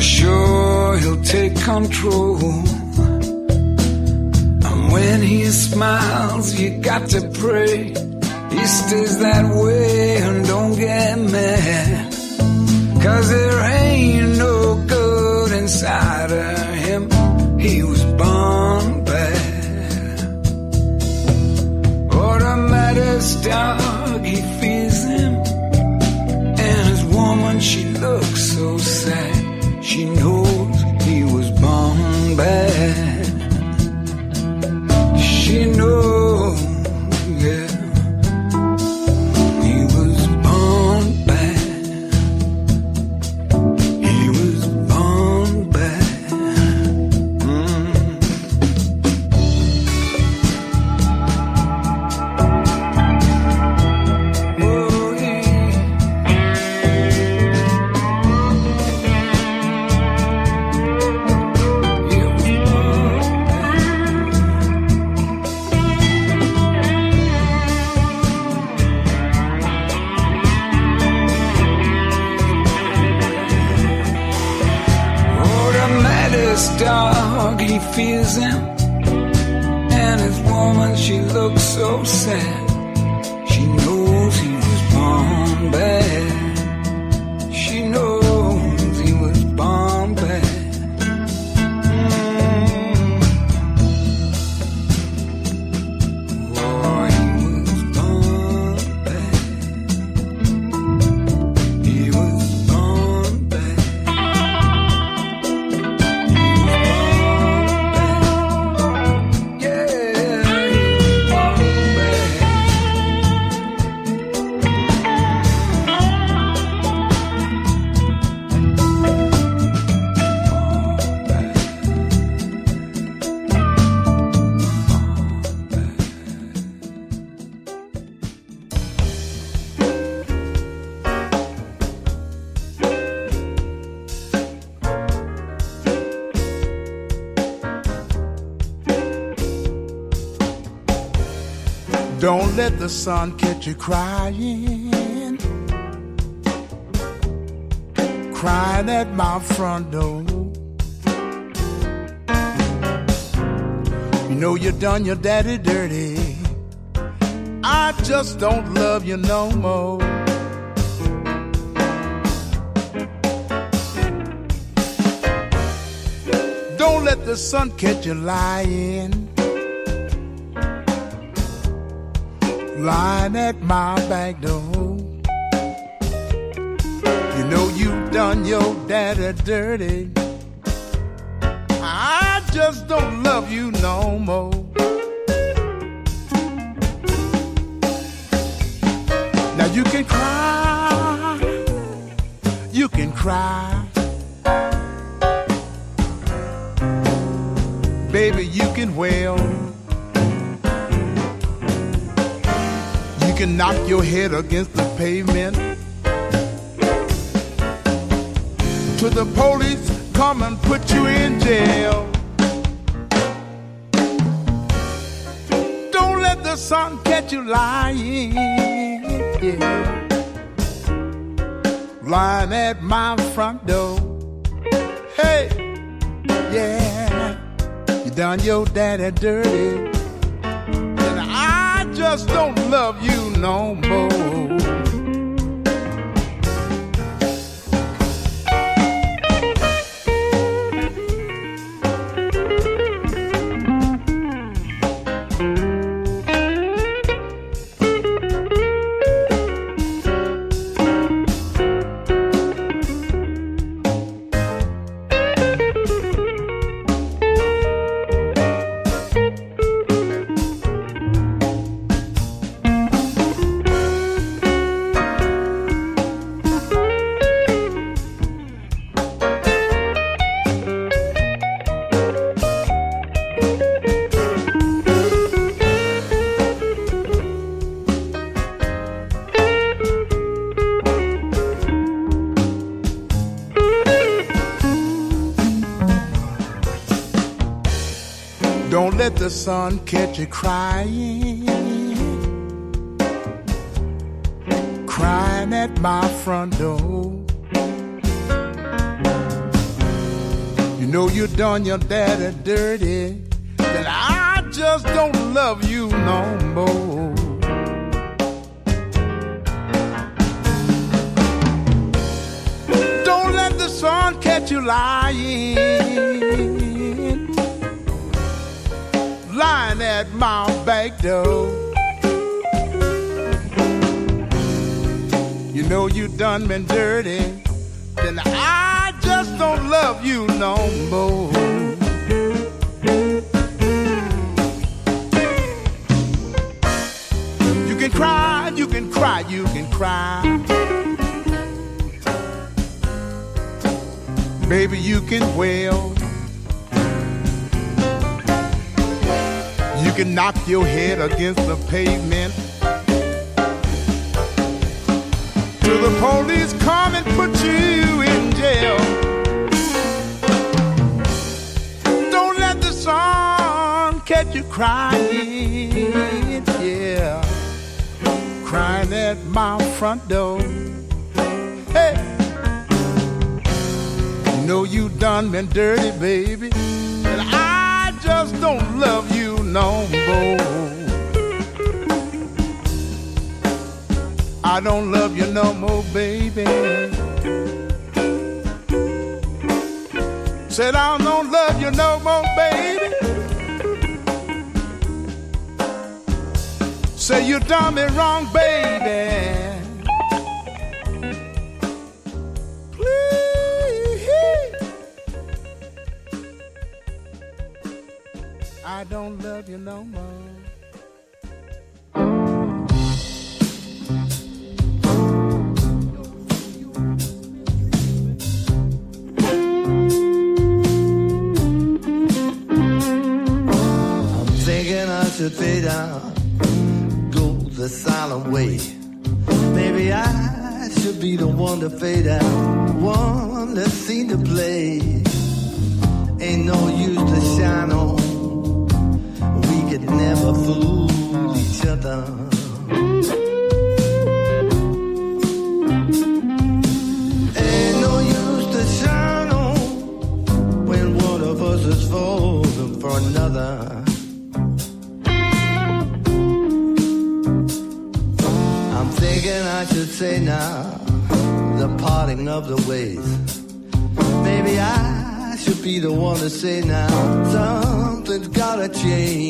For sure he'll take control. And when he smiles, you got to pray. He stays that way and don't get mad. Cause there ain't no good inside of him. He was born bad. Or the let the sun catch you crying. Crying at my front door. You know you done your daddy dirty. I just don't love you no more. Don't let the sun catch you lying. Lying at my back door. You know you done your daddy dirty. I just don't love you no more. Now you can cry, you can cry. Baby, you can wail. Can knock your head against the pavement. Till the police come and put you in jail. Don't let the sun catch you lying. Yeah lying at my front door. Hey, yeah, you done your daddy dirty, just don't love you no more. The sun catch you crying, crying at my front door. You know you done your daddy dirty, then I just don't love you no more. Don't let the sun catch you lying door. You know you done been dirty, then I just don't love you no more. You can cry, you can cry, you can cry. Baby, you can wail. Can knock your head against the pavement. Till the police come and put you in jail. Don't let the sun catch you crying, yeah. Crying at my front door. Hey, know you done been dirty, baby. And I just don't love no more. I don't love you no more, baby. Said I don't love you no more, baby. Say you done me wrong, baby. I don't love you no more. I'm thinking I should fade out, go the silent way. Maybe I should be the one to fade out, one that's seen to play. Ain't no to say now something's gotta change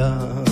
for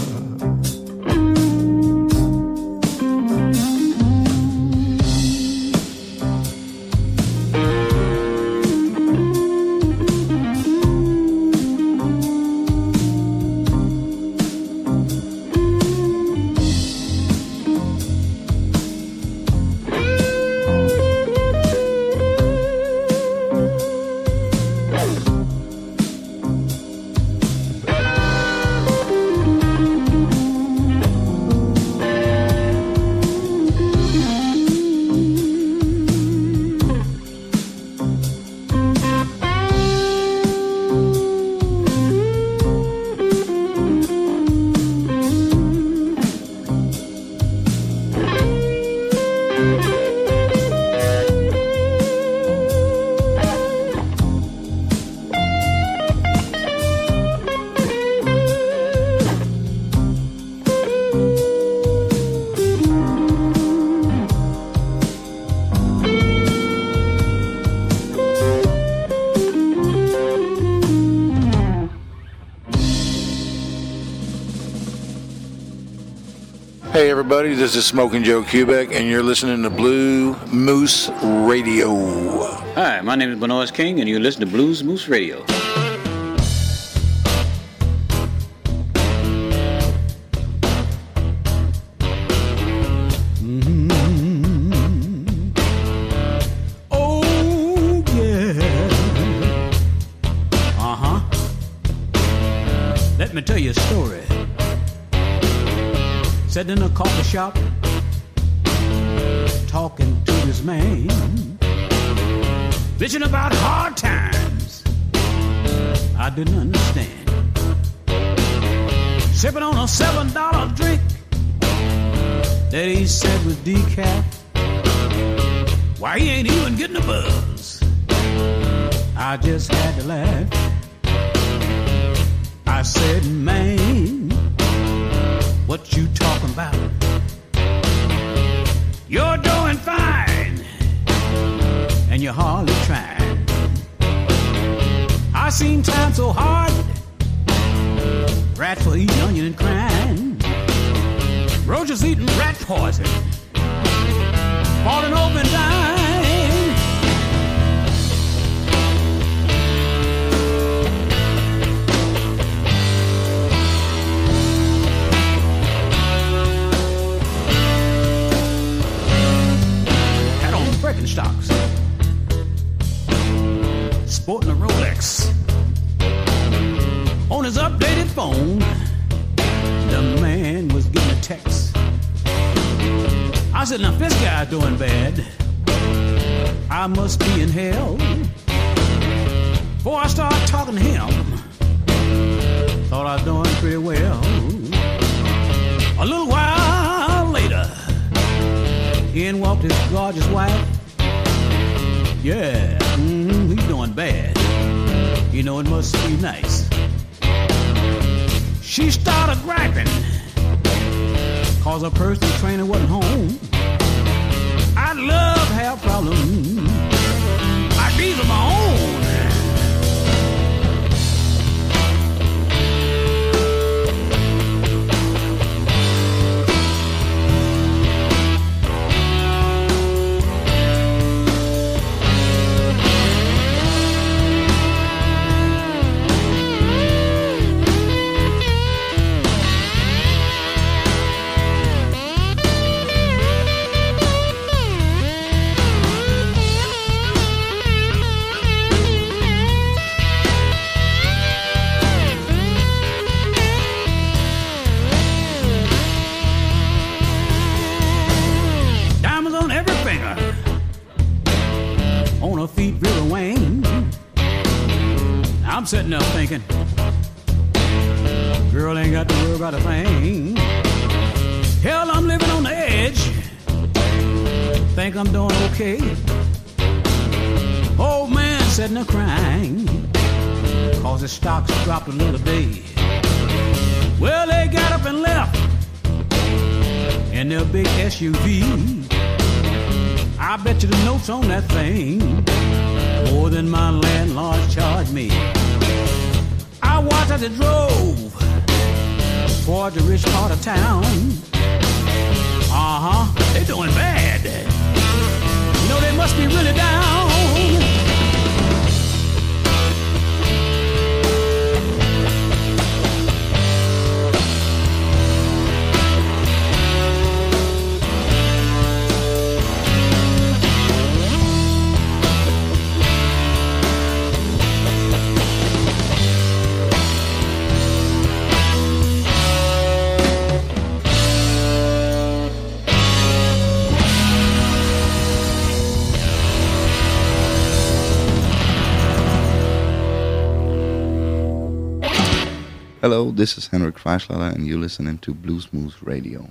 everybody, this is Smoking Joe Kubek, and you're listening to Blues Moose Radio. Hi, my name is Bnois King, and you listen to Blues Moose Radio. Man, bitching about hard times. I didn't understand. Sipping on a seven dollar drink that he said was decaf. Why he ain't even getting a buzz? I just had to laugh. I said, man, what you talking about? You're doing fine, and you're hardly trying. I seen time so hard, rats for eating onion and crying. Roaches eating rat poison, falling over and dying. Birkenstocks, sporting a Rolex. On his updated phone, the man was getting a text. I said, now if this guy's doing bad, I must be in hell. Before I start talking to him, thought I was doing pretty well. A little while later, in walked his gorgeous wife. Yeah, mm, bad. You know, it must be nice. She started griping, cause her personal trainer wasn't home. I love to have problems. These are my own. On that thing more than my landlord charged me. I watched as it drove toward the rich part of town. Uh huh, they're doing bad. You know they must be really down. Hello, this is Henrik Freischlader and you're listening to Blues Moose Radio.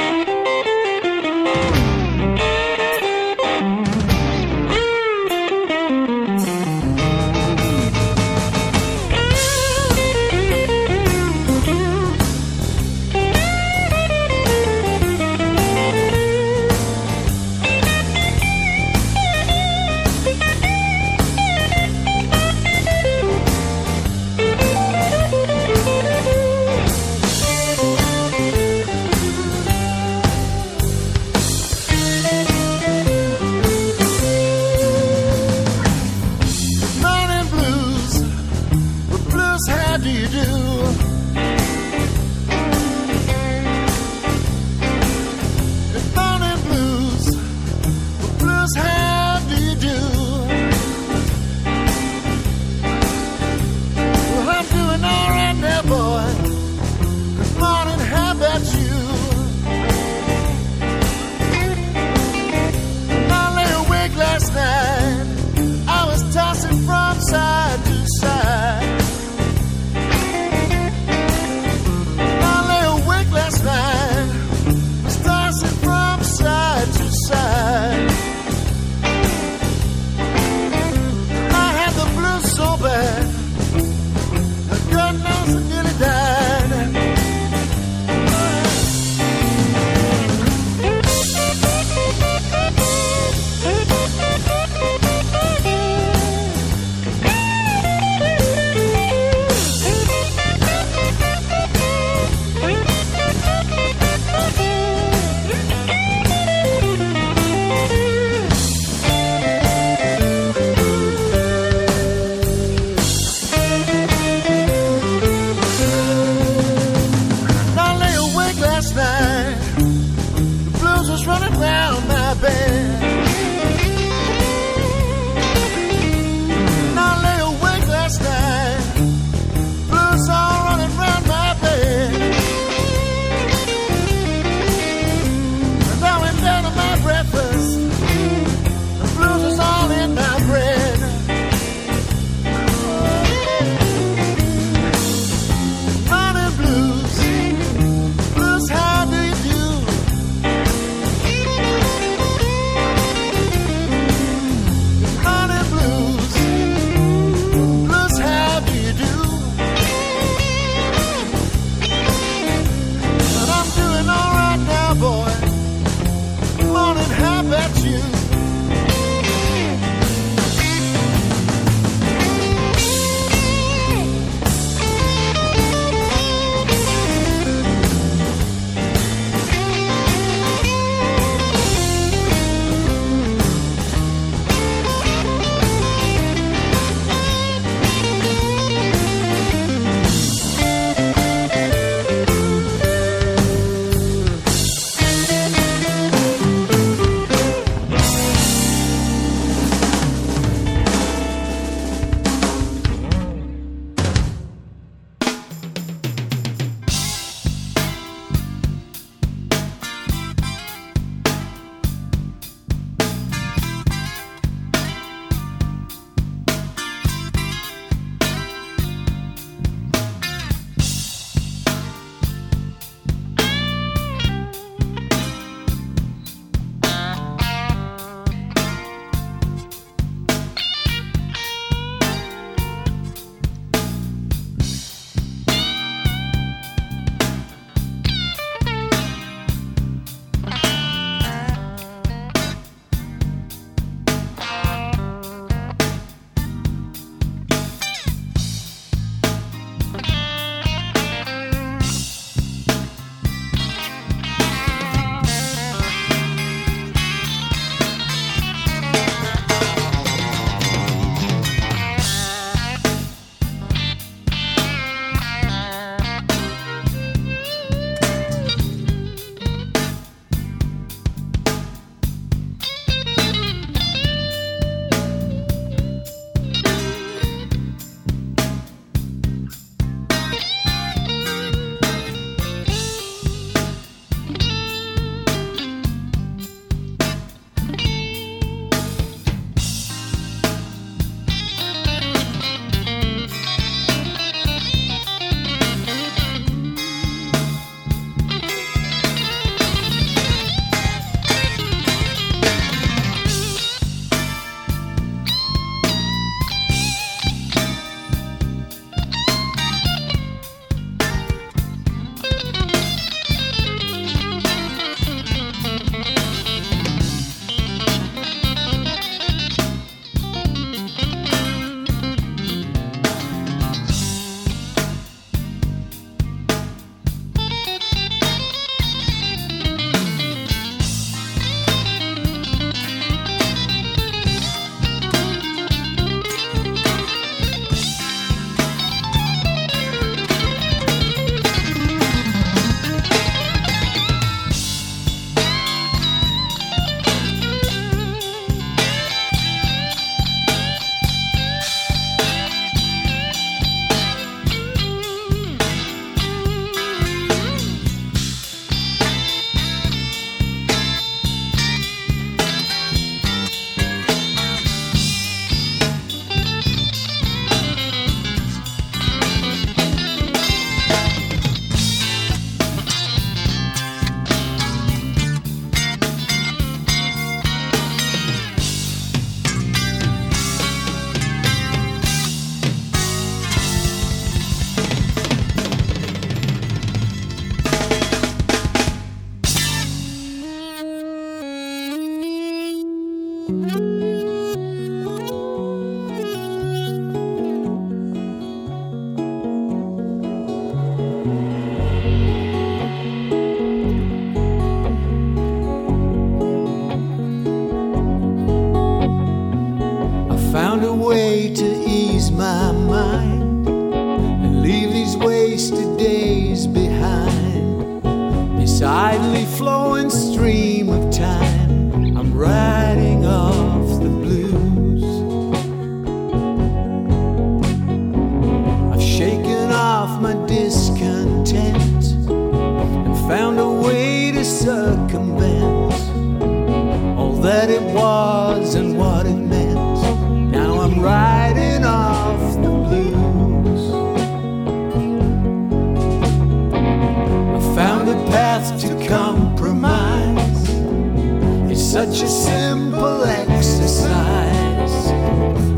Such a simple exercise.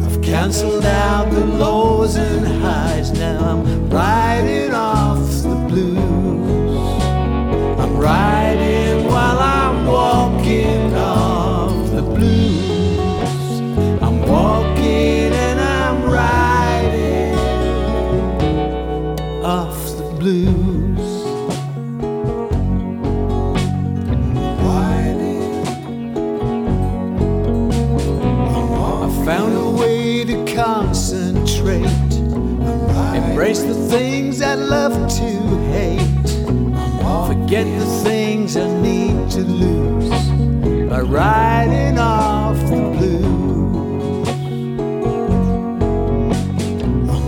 I've cancelled out the lows and highs. Now I'm right. Embrace the things I love to hate. Forget the things I need to lose by riding off the blues.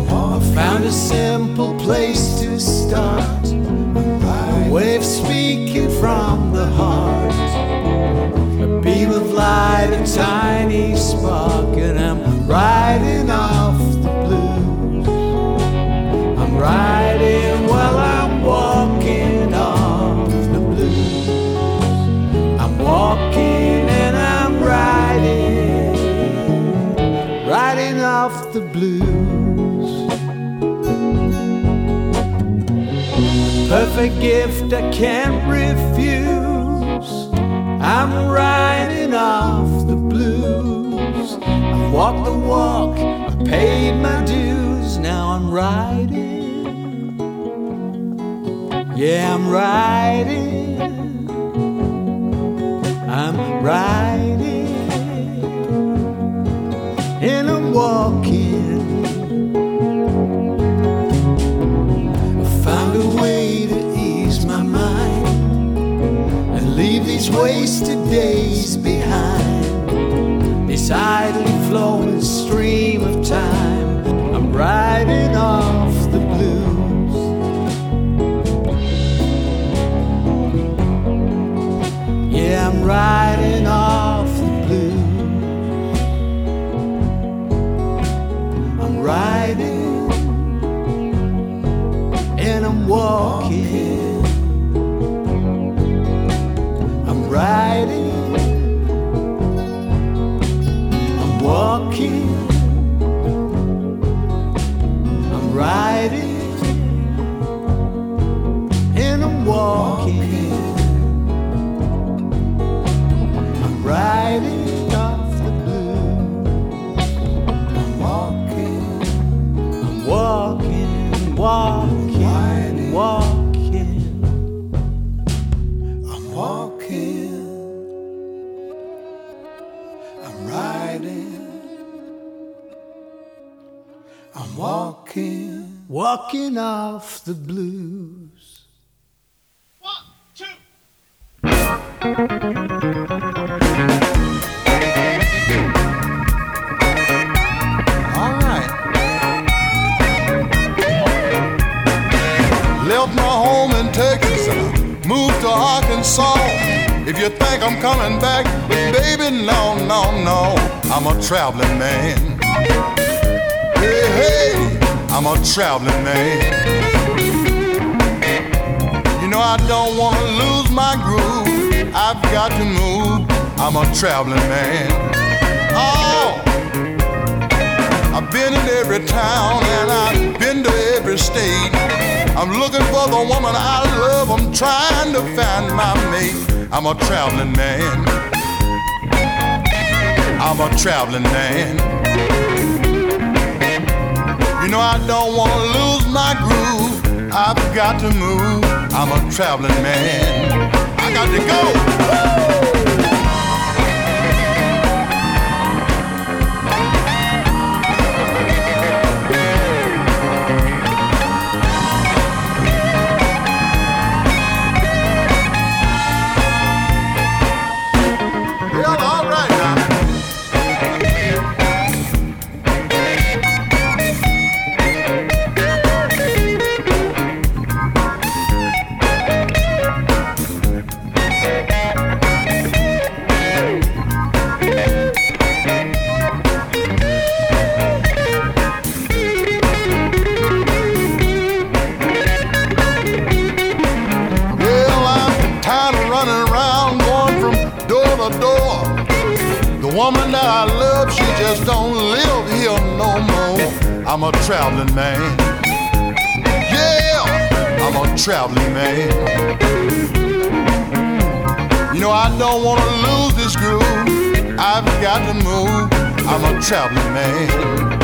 I found a simple place to start. A wave speaking from the heart. A beam of light, a tiny spark, Perfect gift I can't refuse. I'm riding off the blues. I've walked the walk, I paid my dues. Now I'm riding. Yeah, I'm riding. I'm riding. Wasted days behind. This idly flowing stream of time, I'm riding off the blues. Yeah, I'm riding off the blues. I'm riding and I'm walking. Walking, off the blues. One, All right. Left my home in Texas and I moved to Arkansas. If you think I'm coming back, baby, no, no, no. I'm a traveling man. Hey, hey, I'm a traveling man. You know I don't wanna lose my groove. I've got to move. I'm a traveling man. Oh. I've been in every town and I've been to every state. I'm looking for the woman I love. I'm trying to find my mate. I'm a traveling man. I'm a traveling man. Know I don't want to lose my groove. I've got to move. I'm a traveling man. I got to go. Woo! I'm a traveling man. Yeah, I'm a traveling man. You know, I don't want to lose this groove. I've got to move. I'm a traveling man.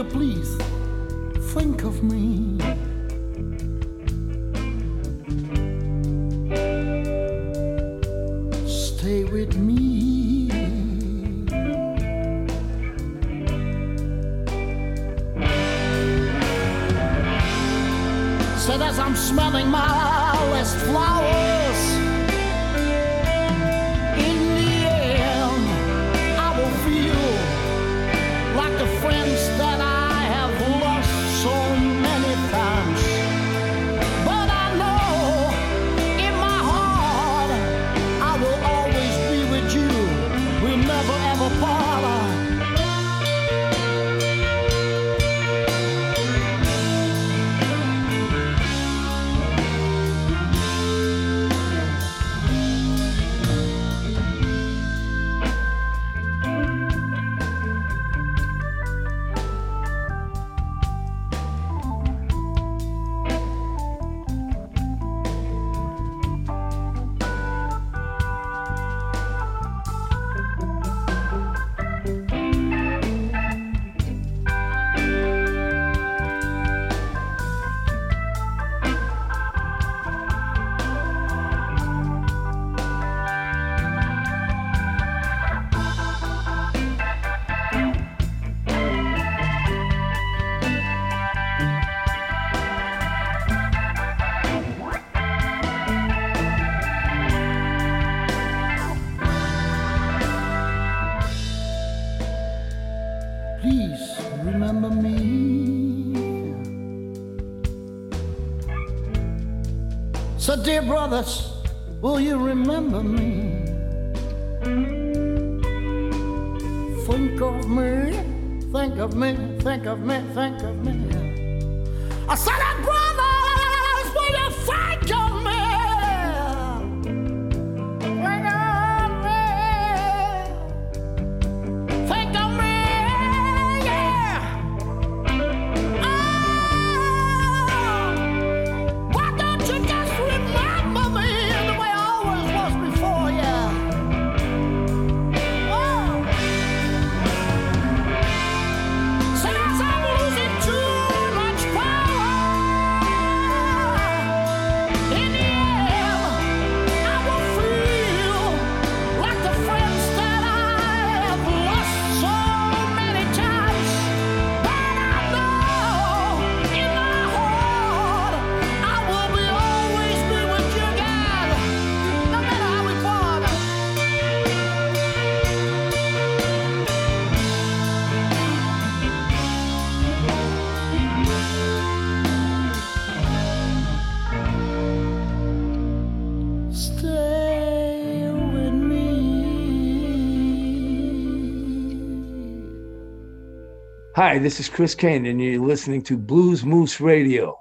you please? dear brothers, will you remember me? Think of me, think of me, think of me, think of me. I said, Hi, this is Chris Cain, and you're listening to Blues Moose Radio.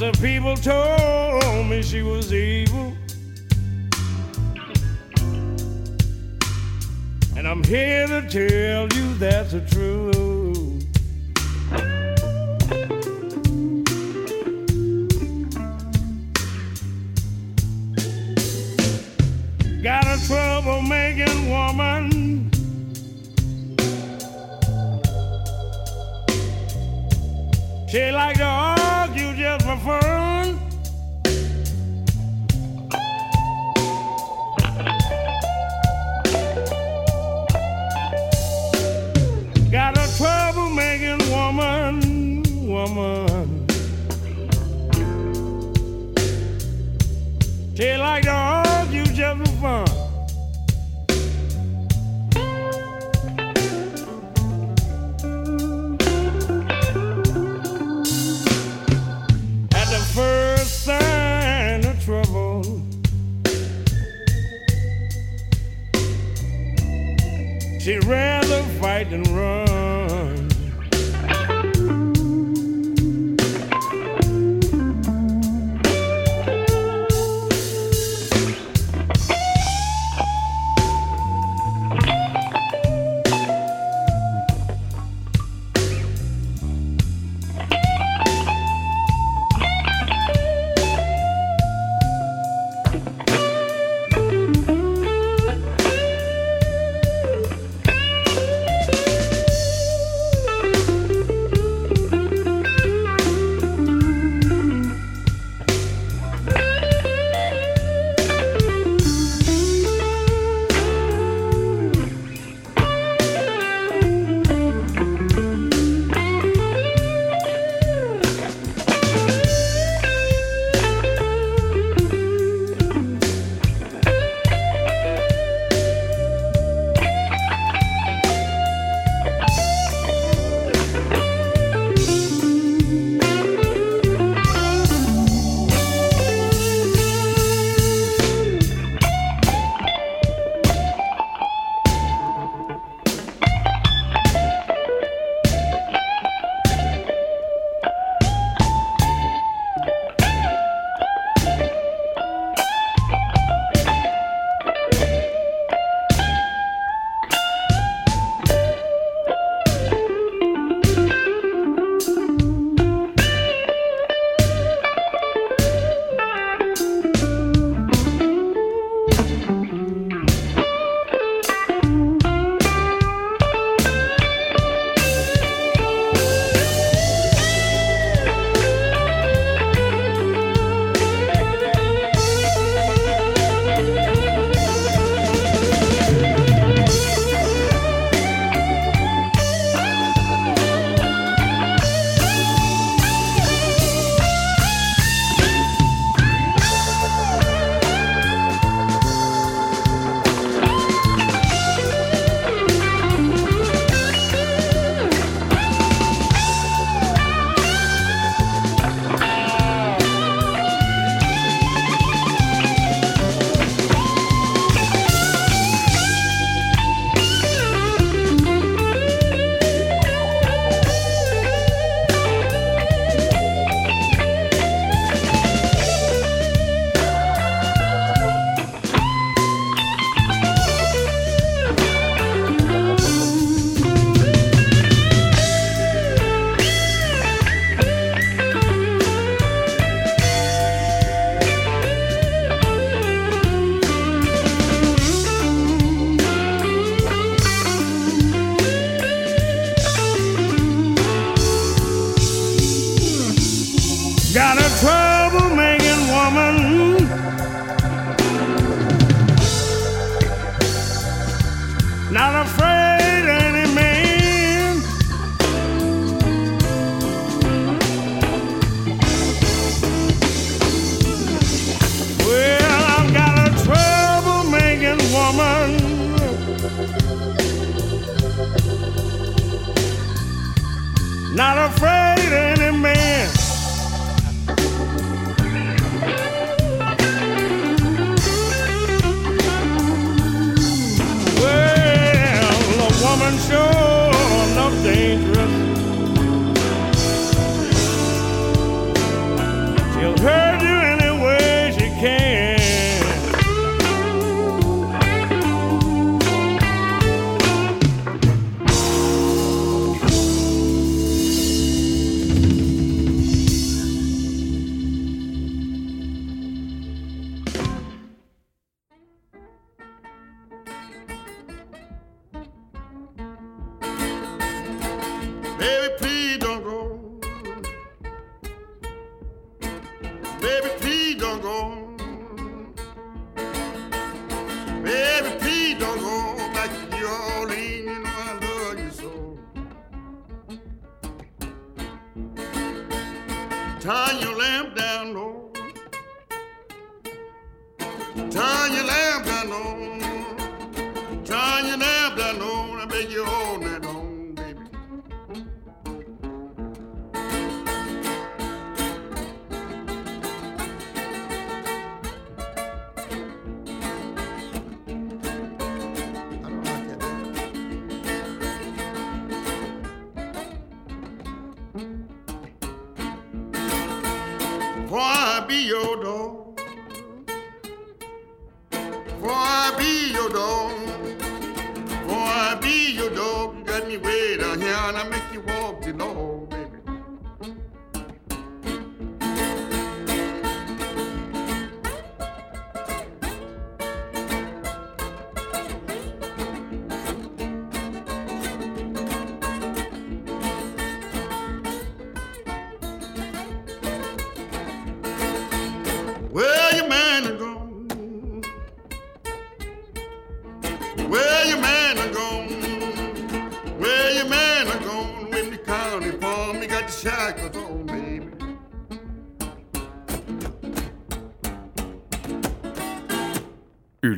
Lots of people told me she was evil. And I'm here to tell you that's the truth. Got a troublemaking woman. She like to argue just She'd rather fight than run. Baby, please.